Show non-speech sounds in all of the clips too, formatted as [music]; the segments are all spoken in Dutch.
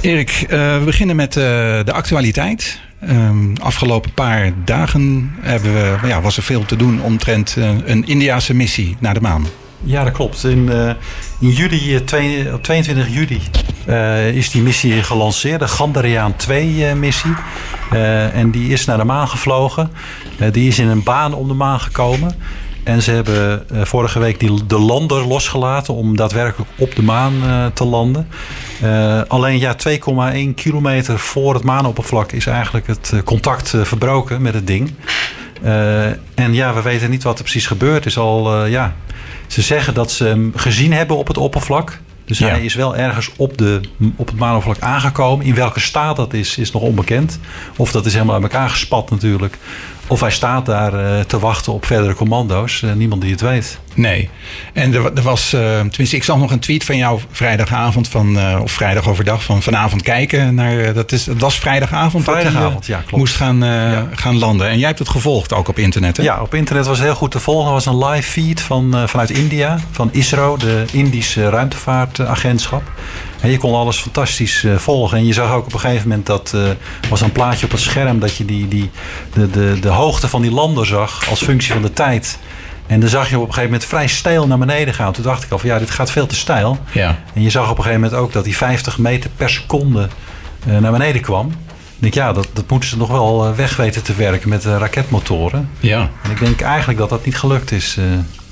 Erik, uh, we beginnen met uh, de actualiteit. Um, afgelopen paar dagen hebben we, ja, was er veel te doen omtrent uh, een Indiase missie naar de maan. Ja, dat klopt. In, in juli, twee, op 22 juli is die missie gelanceerd, de Gandariaan 2-missie. en die is naar de maan gevlogen. die is in een baan om de maan gekomen. En ze hebben uh, vorige week die, de lander losgelaten om daadwerkelijk op de maan uh, te landen. Uh, alleen ja, 2,1 kilometer voor het maanoppervlak is eigenlijk het contact verbroken met het ding. en ja, we weten niet wat er precies gebeurd is. Al, ja, ze zeggen dat ze hem gezien hebben op het oppervlak. Dus ja. hij is wel ergens op, de, op het maanoppervlak aangekomen. In welke staat dat is, is nog onbekend. Of dat is helemaal uit elkaar gespat natuurlijk. Of hij staat daar uh, te wachten op verdere commando's. Uh, niemand die het weet. Nee. En er, er was, uh, tenminste, ik zag nog een tweet van jou vrijdagavond van, of vrijdag overdag van vanavond kijken naar. dat, is, dat was vrijdagavond. Vrijdagavond, ja, klopt. Moest gaan, ja. gaan landen. En jij hebt het gevolgd ook op internet, hè? Ja, op internet was het heel goed te volgen. Er was een live feed van, vanuit India, van ISRO, de Indische ruimtevaartagentschap. En je kon alles fantastisch uh, volgen. En je zag ook op een gegeven moment dat uh, was een plaatje op het scherm dat je die, die, de, de, de hoogte van die lander zag als functie van de tijd. En dan zag je op een gegeven moment vrij steil naar beneden gaan. Toen dacht ik al van ja, dit gaat veel te steil. Ja. En je zag op een gegeven moment ook dat die 50 meter per seconde uh, naar beneden kwam. Ik denk, ja, dat, dat moeten ze nog wel weg weten te werken met raketmotoren. Ja. En ik denk eigenlijk dat dat niet gelukt is.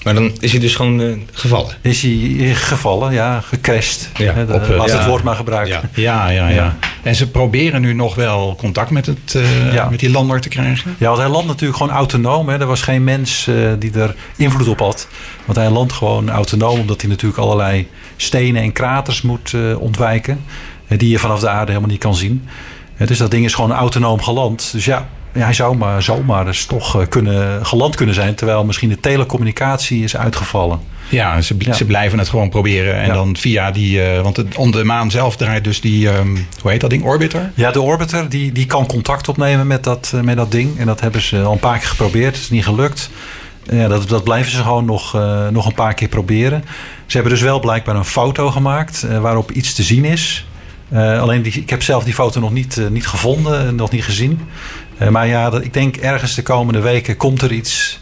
Maar dan is hij dus gewoon gevallen? Is hij gevallen, ja, gecrashed. Ja, de, op, laat het woord maar gebruiken. Ja. Ja, ja, ja. En ze proberen nu nog wel contact met, het, uh, met die lander te krijgen? Ja, want hij landt natuurlijk gewoon autonoom. Hè. Er was geen mens uh, die er invloed op had. Want hij landt gewoon autonoom, omdat hij natuurlijk allerlei stenen en kraters moet ontwijken. die je vanaf de aarde helemaal niet kan zien. dus dat ding is gewoon autonoom geland. Dus ja, ja, hij zou maar zomaar eens toch eh, kunnen, geland kunnen zijn. Terwijl misschien de telecommunicatie is uitgevallen. Ja, ze, ze blijven het gewoon proberen. En dan via die. Uh, want het, om de maan zelf draait dus die. Um, hoe heet dat ding? Orbiter? Ja, de Orbiter die, die kan contact opnemen met dat, uh, met dat ding. En dat hebben ze al een paar keer geprobeerd. Het is niet gelukt. Ja, dat, dat blijven ze gewoon nog, uh, nog een paar keer proberen. Ze hebben dus wel blijkbaar een foto gemaakt waarop iets te zien is. alleen die, ik heb zelf die foto nog niet, niet gevonden, nog niet gezien. Uh, maar ja, ik denk ergens de komende weken komt er iets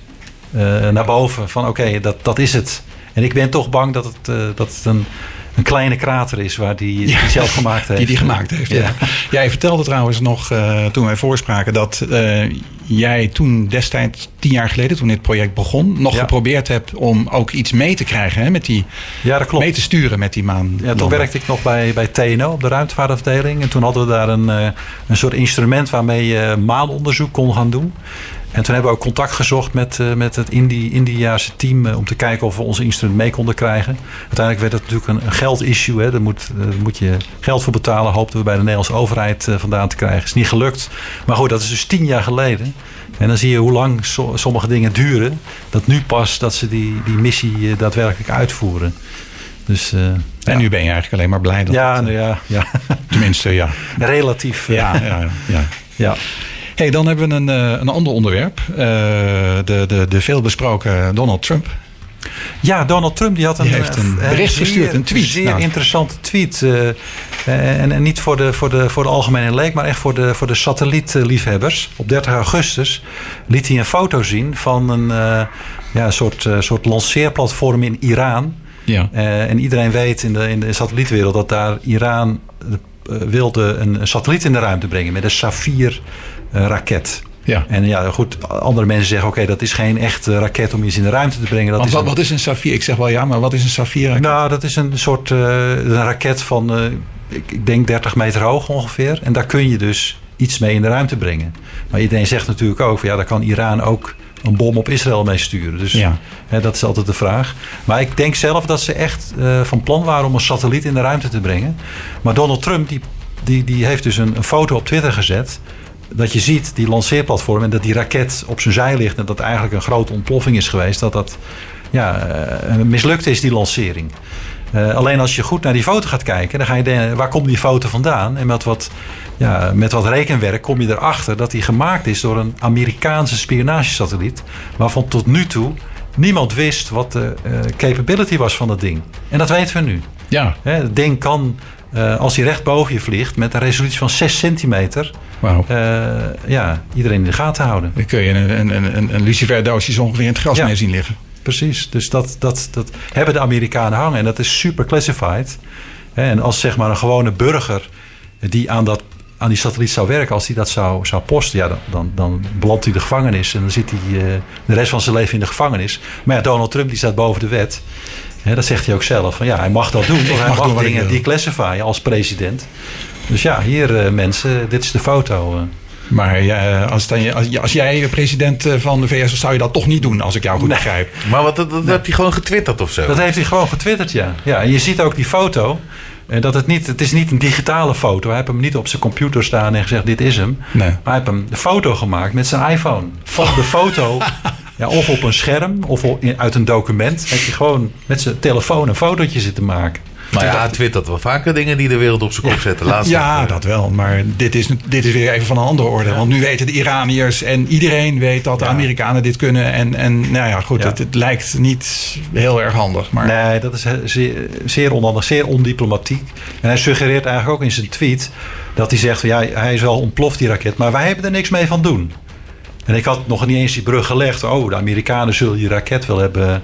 uh, naar boven van oké, dat, dat is het. En ik ben toch bang dat het, uh, dat het een, een kleine krater is waar die, die ja, zelf gemaakt heeft. [laughs] Die die gemaakt heeft, ja. ja. Jij vertelde trouwens nog toen wij voorspraken dat jij toen destijds, tien jaar geleden, toen dit project begon, nog ja. geprobeerd hebt om ook iets mee te krijgen hè, met die, ja, dat klopt. mee te sturen met die maan. Ja, toen werkte ik nog bij, bij TNO op de ruimtevaartafdeling. En toen hadden we daar een, een soort instrument waarmee je maanonderzoek kon gaan doen. En toen hebben we ook contact gezocht met, uh, met het Indi Indiaanse team uh, om te kijken of we ons instrument mee konden krijgen. Uiteindelijk werd het natuurlijk een, een geldissue. Hè. Daar, moet, daar moet je geld voor betalen. Hoopten we bij de Nederlandse overheid vandaan te krijgen. Is niet gelukt. Maar goed, dat is dus tien jaar geleden. En dan zie je hoe lang so sommige dingen duren. Dat nu pas dat ze die, die missie daadwerkelijk uitvoeren. Dus, en ja. nu ben je eigenlijk alleen maar blij dat ja, het, nou ja, ja. Tenminste, ja. [laughs] Relatief. Ja, ja, ja. ja. Hey, dan hebben we een, een ander onderwerp. Uh, de, de, de veelbesproken Donald Trump. Ja, Donald Trump die had een, die heeft een bericht zeer, gestuurd, een tweet. zeer nou. interessante tweet. Uh, en, en, niet voor de, voor, de, voor de algemene leek, maar echt voor de, voor de satellietliefhebbers. Op 30 augustus liet hij een foto zien van een uh, ja, soort, soort lanceerplatform in Iran. Ja. en iedereen weet in de, in de satellietwereld dat daar Iran wilde een satelliet in de ruimte brengen met een Safir raket. Ja. En ja, goed, andere mensen zeggen: oké, okay, dat is geen echte raket om iets in de ruimte te brengen. Dat Want is wat, een... wat is een Safir? Ik zeg wel ja, maar wat is een Safir? Nou, dat is een soort uh, een raket van, uh, ik, ik, denk 30 meter hoog ongeveer. En daar kun je dus iets mee in de ruimte brengen. Maar iedereen zegt natuurlijk ook: ja, daar kan Iran ook een bom op Israël mee sturen. Dus ja. hè, dat is altijd de vraag. Maar ik denk zelf dat ze echt uh, van plan waren om een satelliet in de ruimte te brengen. Maar Donald Trump, die, die, die heeft dus een, een foto op Twitter gezet dat je ziet die lanceerplatform en dat die raket op zijn zij ligt en dat eigenlijk een grote ontploffing is geweest, dat dat ja, uh, mislukt is, die lancering. Uh, alleen als je goed naar die foto gaat kijken, dan ga je denken, waar komt die foto vandaan? En met wat, ja, met wat rekenwerk kom je erachter dat die gemaakt is door een Amerikaanse spionagesatelliet, waarvan tot nu toe niemand wist wat de uh, capability was van dat ding. En dat weten we nu. Ja. Hè, het ding kan eh, als hij recht boven je vliegt met een resolutie van 6 centimeter, eh, ja, iedereen in de gaten houden. Dan kun je een, een, een, een, luciferdoosje ongeveer in het gras Ja. mee zien liggen. Precies, dus dat, dat, dat hebben de Amerikanen hangen en dat is super classified. En als zeg maar een gewone burger die aan, dat, aan die satelliet zou werken, als die dat zou, zou posten, ja, dan, dan, dan belandt hij de gevangenis en dan zit hij eh, de rest van zijn leven in de gevangenis. Maar ja, Donald Trump die staat boven de wet. Dat zegt hij ook zelf. Van, ja, hij mag dat doen, [laughs] want hij mag dingen wil. declassifyen als president. Dus ja, hier eh, mensen, dit is de foto. eh. Maar ja, als, dan, als, als jij president eh, van de VS was, zou je dat toch niet doen, als ik jou goed Nee. begrijp. Maar wat, dat, dat heb hij gewoon getwitterd of zo? Dat heeft hij gewoon getwitterd, ja. ja en je ziet ook die foto. eh, Dat het, niet, het is niet een digitale foto. Hij heeft hem niet op zijn computer staan en gezegd: Dit is hem. Nee. Maar hij heeft hem de foto gemaakt met zijn iPhone. Van de foto, [laughs] ja, of op een scherm of uit een document. Heeft hij gewoon met zijn telefoon een fotootje zitten maken. Maar ja, hij twittert wel vaker dingen die de wereld op zijn kop zetten. Laatst Ja, dat wel. Maar dit is, dit is weer even van een andere orde. Want nu weten de Iraniërs en iedereen weet dat de. Amerikanen dit kunnen. En, en nou ja, goed, Ja. Het, het lijkt niet heel erg handig. Maar Nee, dat is zeer, zeer onhandig, zeer ondiplomatiek. En hij suggereert eigenlijk ook in zijn tweet dat hij zegt: van, ja, hij is wel ontploft, die raket, maar wij hebben er niks mee van doen. En ik had nog niet eens die brug gelegd. Oh, de Amerikanen zullen die raket wel hebben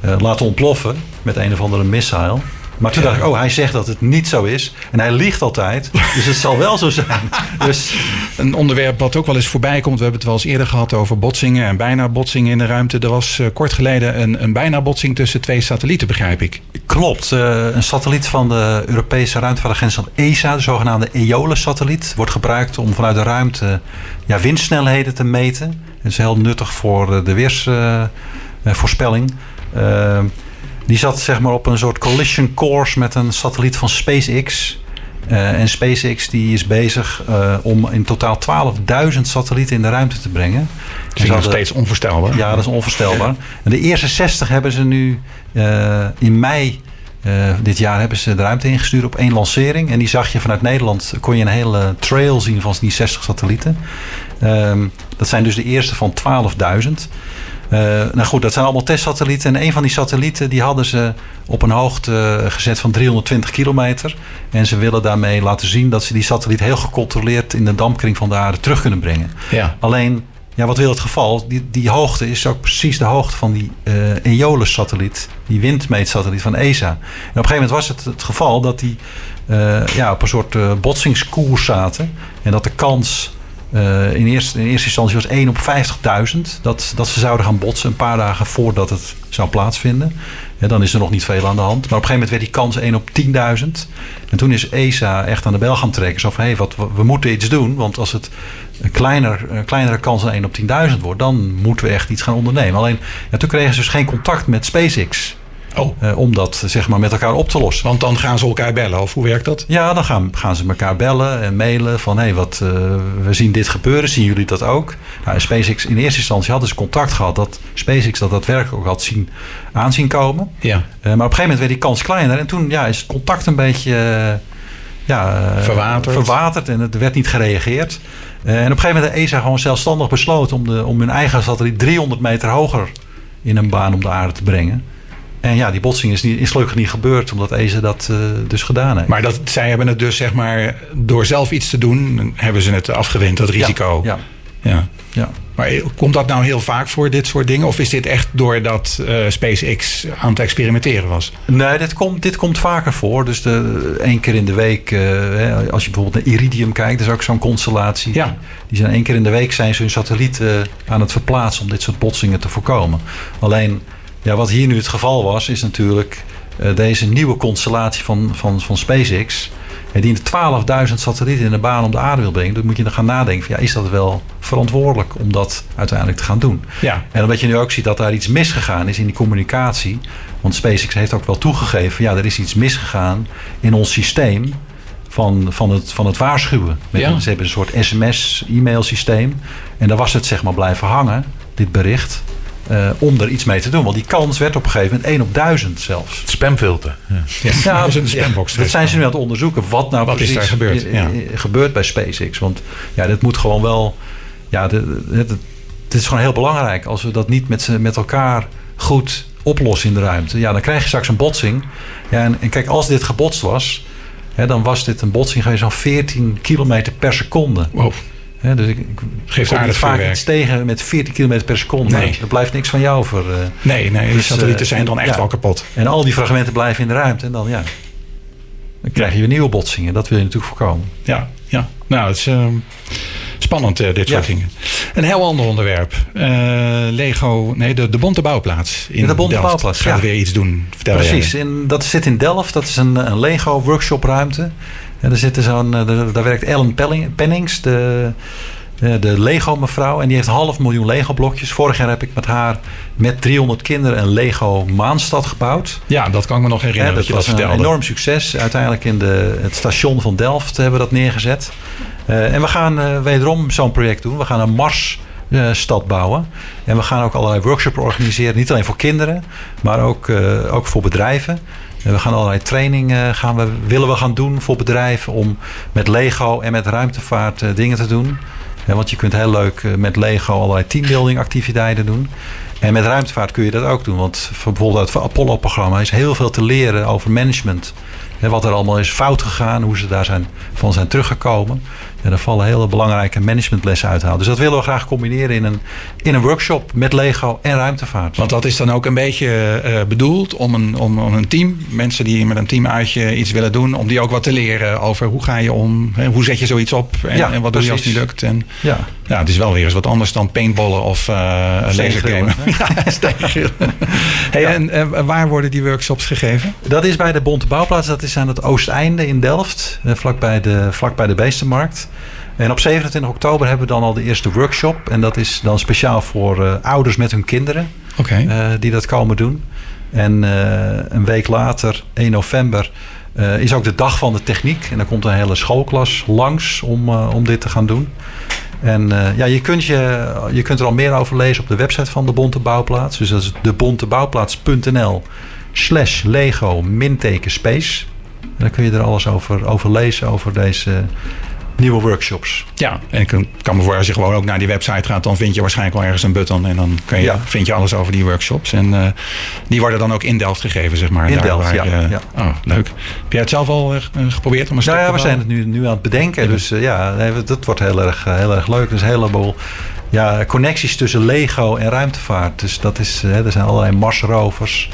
eh, laten ontploffen met een of andere missile. Maar toen dacht ik, oh, hij zegt dat het niet zo is. En hij liegt altijd. Dus het zal wel zo zijn. [laughs] Dus een onderwerp wat ook wel eens voorbij komt. We hebben het wel eens eerder gehad over botsingen en bijna botsingen in de ruimte. Er was eh, kort geleden een, een bijna botsing tussen twee satellieten, begrijp ik. Klopt. eh, een satelliet van de Europese ruimtevaartagentschap ESA, de zogenaamde Eolus-satelliet, wordt gebruikt om vanuit de ruimte ja, windsnelheden te meten. Dat is heel nuttig voor eh, de weersvoorspelling. Die zat zeg maar op een soort collision course met een satelliet van SpaceX. Eh, en SpaceX die is bezig eh, om in totaal 12.000 satellieten in de ruimte te brengen. Dat ik nog steeds onvoorstelbaar. ja, dat is onvoorstelbaar. En de eerste 60 hebben ze nu eh, in mei dit jaar hebben ze de ruimte ingestuurd op één lancering. En die zag je vanuit Nederland, kon je een hele trail zien van die 60 satellieten. Ehm, dat zijn dus de eerste van 12.000. Eh, nou goed, dat zijn allemaal testsatellieten. En een van die satellieten die hadden ze op een hoogte eh, gezet van 320 kilometer. En ze willen daarmee laten zien dat ze die satelliet heel gecontroleerd in de dampkring van de aarde terug kunnen brengen. Ja. Alleen, ja, wat wil het geval? Die, die hoogte is ook precies de hoogte van die eh Eolus-satelliet. Die windmeetsatelliet van ESA. En op een gegeven moment was het het geval dat die ja, op een soort eh, botsingskoers zaten. En dat de kans eh, in, eerste, in eerste instantie was 1 op 50.000 dat, dat ze zouden gaan botsen. Een paar dagen voordat het zou plaatsvinden. Ja, dan is er nog niet veel aan de hand. Maar op een gegeven moment werd die kans 1 op 10.000. En toen is ESA echt aan de bel gaan trekken. Zo van, hé, wat, we, we moeten iets doen. Want als het een, kleiner, een kleinere kans dan 1 op 10.000 wordt... dan moeten we echt iets gaan ondernemen. Alleen, ja, toen kregen ze dus geen contact met SpaceX... Oh, eh, om dat zeg maar, met elkaar op te lossen. want dan gaan ze elkaar bellen. Of hoe werkt dat? Ja, dan gaan, gaan ze elkaar bellen en mailen van hé, wat eh, we zien dit gebeuren, zien jullie dat ook? Nou, SpaceX in eerste instantie hadden ze contact gehad dat SpaceX dat daadwerkelijk ook had zien aanzien komen. Ja. Eh, maar op een gegeven moment werd die kans kleiner en toen ja, is het contact een beetje ja, Verwaterd. verwaterd en er werd niet gereageerd. En op een gegeven moment heeft ESA gewoon zelfstandig besloten om, de, om hun eigen satelliet 300 meter hoger in een baan om de aarde te brengen. En ja, die botsing is, niet, is gelukkig niet gebeurd, omdat ESA dat eh, dus gedaan heeft. Maar dat, zij hebben het dus, zeg maar, door zelf iets te doen, hebben ze het afgewend, dat risico. Ja, Ja. ja. Maar komt dat nou heel vaak voor, dit soort dingen? Of is dit echt doordat eh SpaceX aan het experimenteren was? Nee, dit komt, dit komt vaker voor. Dus de, één keer in de week, eh, hè, als je bijvoorbeeld naar Iridium kijkt, dat is ook zo'n constellatie. Ja. Die zijn één keer in de week zijn ze hun satellieten aan het verplaatsen om dit soort botsingen te voorkomen. Alleen, ja, wat hier nu het geval was, is natuurlijk eh, deze nieuwe constellatie van, van, van SpaceX. hè, Die 12.000 satellieten in de baan om de aarde wil brengen. Dan moet je dan gaan nadenken: van, ja, is dat wel verantwoordelijk om dat uiteindelijk te gaan doen? Ja. En omdat je nu ook ziet dat daar iets misgegaan is in die communicatie. Want SpaceX heeft ook wel toegegeven: ja, er is iets misgegaan in ons systeem van, van, het, van het waarschuwen. Met Ja. Ze hebben een soort SMS-e-mail systeem. En daar was het zeg maar blijven hangen, dit bericht. Eh, om er iets mee te doen. Want die kans werd op een gegeven moment 1 op 1000 zelfs. Het spamfilter. Ja. Ja, dat is in de spambox. dat zijn ze nu aan het onderzoeken. Wat nou Wat is precies daar gebeurd, ja. gebeurt bij SpaceX. Want ja, dit moet gewoon wel... Ja, dit is gewoon heel belangrijk. Als we dat niet met, z'n- met elkaar goed oplossen in de ruimte... Ja, dan krijg je straks een botsing. Ja, en, en kijk, als dit gebotst was... Hè, dan was dit een botsing geweest van 14 kilometer per seconde. Wow. Dus ik, ik Geeft kom aardig vaak iets tegen met 14 kilometer per seconde. Nee. Er blijft niks van jou over. eh. Nee, nee, de Dus, satellieten eh, zijn dan echt ja. wel kapot. En al die fragmenten blijven in de ruimte. En dan, ja, dan krijg je weer nieuwe botsingen. Dat wil je natuurlijk voorkomen. Ja, ja. Nou, het is eh, spannend, eh, dit soort Ja. dingen. Een heel ander onderwerp. Lego, nee, de, de Bonte Bouwplaats in De Bonte Delft. Bouwplaats, Gaat ja. weer iets doen. Vertel Precies, in, dat zit in Delft. Dat is een, een Lego workshopruimte. En zitten zo'n, eh, daar, werkt Ellen Pennings, de, eh, de Lego mevrouw. En die heeft een half miljoen Lego blokjes. Vorig jaar heb ik met haar met 300 kinderen een Lego maanstad gebouwd. Ja, dat kan ik me nog herinneren dat, was dat een enorm succes. Uiteindelijk in de, het station van Delft hebben we dat neergezet. Eh, en we gaan wederom zo'n project doen. We gaan een Mars-stad bouwen. En we gaan ook allerlei workshops organiseren. Niet alleen voor kinderen, maar ook, ook voor bedrijven. We gaan allerlei trainingen gaan we, willen we gaan doen voor bedrijven om met Lego en met ruimtevaart eh, dingen te doen. Want je kunt heel leuk eh, met Lego allerlei teambuilding activiteiten doen. En met ruimtevaart kun je dat ook doen. Want voor bijvoorbeeld het Apollo-programma is heel veel te leren over management. Wat er allemaal is fout gegaan, hoe ze daar zijn, van zijn teruggekomen. En daar vallen hele belangrijke managementlessen uit te halen. Dus dat willen we graag combineren in een, in een workshop met Lego en ruimtevaart. Want dat is dan ook een beetje eh, bedoeld om een, om, om een team, mensen die met een team uitje iets willen doen, om die ook wat te leren over hoe ga je om, hè, hoe zet je zoiets op en, Ja, en wat doe je als het niet precies. lukt. En, ja. ja, het is wel weer eens wat anders dan paintballen of uh, lasergamen. [laughs] Ja, [laughs] hey, En waar worden die workshops gegeven? Dat is bij de Bonte Bouwplaats. Dat is aan het Oosteinde in Delft. eh, Vlakbij de, vlakbij de Beestenmarkt. En op 27 oktober hebben we dan al de eerste workshop. En dat is dan speciaal voor eh, ouders met hun kinderen. Oké. eh, die dat komen doen. En eh, een week later, 1 november, is ook de dag van de techniek. En dan komt een hele schoolklas langs om, om dit te gaan doen. En ja, je kunt, je, je kunt er al meer over lezen op de website van de Bonte Bouwplaats. Dus dat is debontebouwplaats.nl slash Lego minteken space. En dan kun je er alles over, over lezen, over deze nieuwe workshops. Ja, en ik kan, me voor als je gewoon ook naar die website gaat, dan vind je waarschijnlijk wel ergens een button en dan je, Ja. vind je alles over die workshops. En eh, die worden dan ook in Delft gegeven, zeg maar. In daar Delft, waar, ja, eh, ja. Oh, leuk. Heb jij het zelf al eh, geprobeerd om een Nou ja, we zijn het nu, nu aan het bedenken. Dus ja, dat wordt heel erg, heel erg leuk. Dus een heleboel ja, connecties tussen Lego en ruimtevaart. Dus dat is, er zijn allerlei Mars-rovers.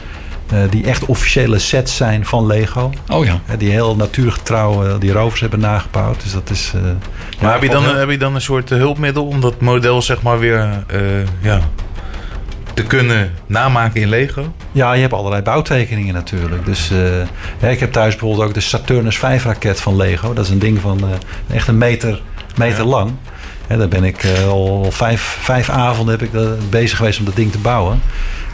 Eh, die echt officiële sets zijn van Lego. Oh ja. Hè, die heel natuurgetrouw eh, die rovers hebben nagebouwd. Dus dat is. eh, Maar ja, heb, je dan, heel- heb je dan een soort eh, hulpmiddel om dat model zeg maar weer eh, ja, te kunnen namaken in Lego? Ja, je hebt allerlei bouwtekeningen natuurlijk. Dus eh, ja, ik heb thuis bijvoorbeeld ook de Saturnus 5 raket van Lego. Dat is een ding van eh, echt een meter, meter Ja. lang. Hè, daar ben ik eh, al vijf, vijf avonden heb ik eh, bezig geweest om dat ding te bouwen.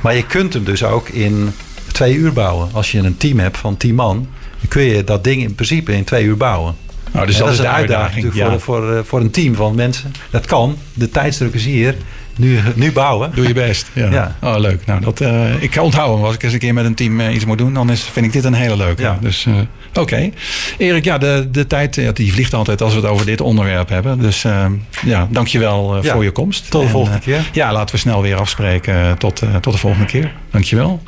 Maar je kunt hem dus ook in twee uur bouwen. Als je een team hebt van tien man, dan kun je dat ding in principe in twee uur bouwen. Nou, dus dat, is een de uitdaging. Ja. voor, voor, eh, voor een team van mensen. Dat kan. De tijdsdruk is hier. Nu, nu bouwen. Doe je best. Ja. Ja. Oh, leuk. Nou, dat, eh, ik onthoud hem. Als ik eens een keer met een team eh, iets moet doen, dan is, vind ik dit een hele leuke. Ja. Dus, oké. Erik, ja, de, de tijd die vliegt altijd als we het over dit onderwerp hebben. Dus ja, dankjewel Ja. voor je komst. Tot de En, volgende keer. Ja, laten we snel weer afspreken. Tot, tot de volgende keer. Dankjewel.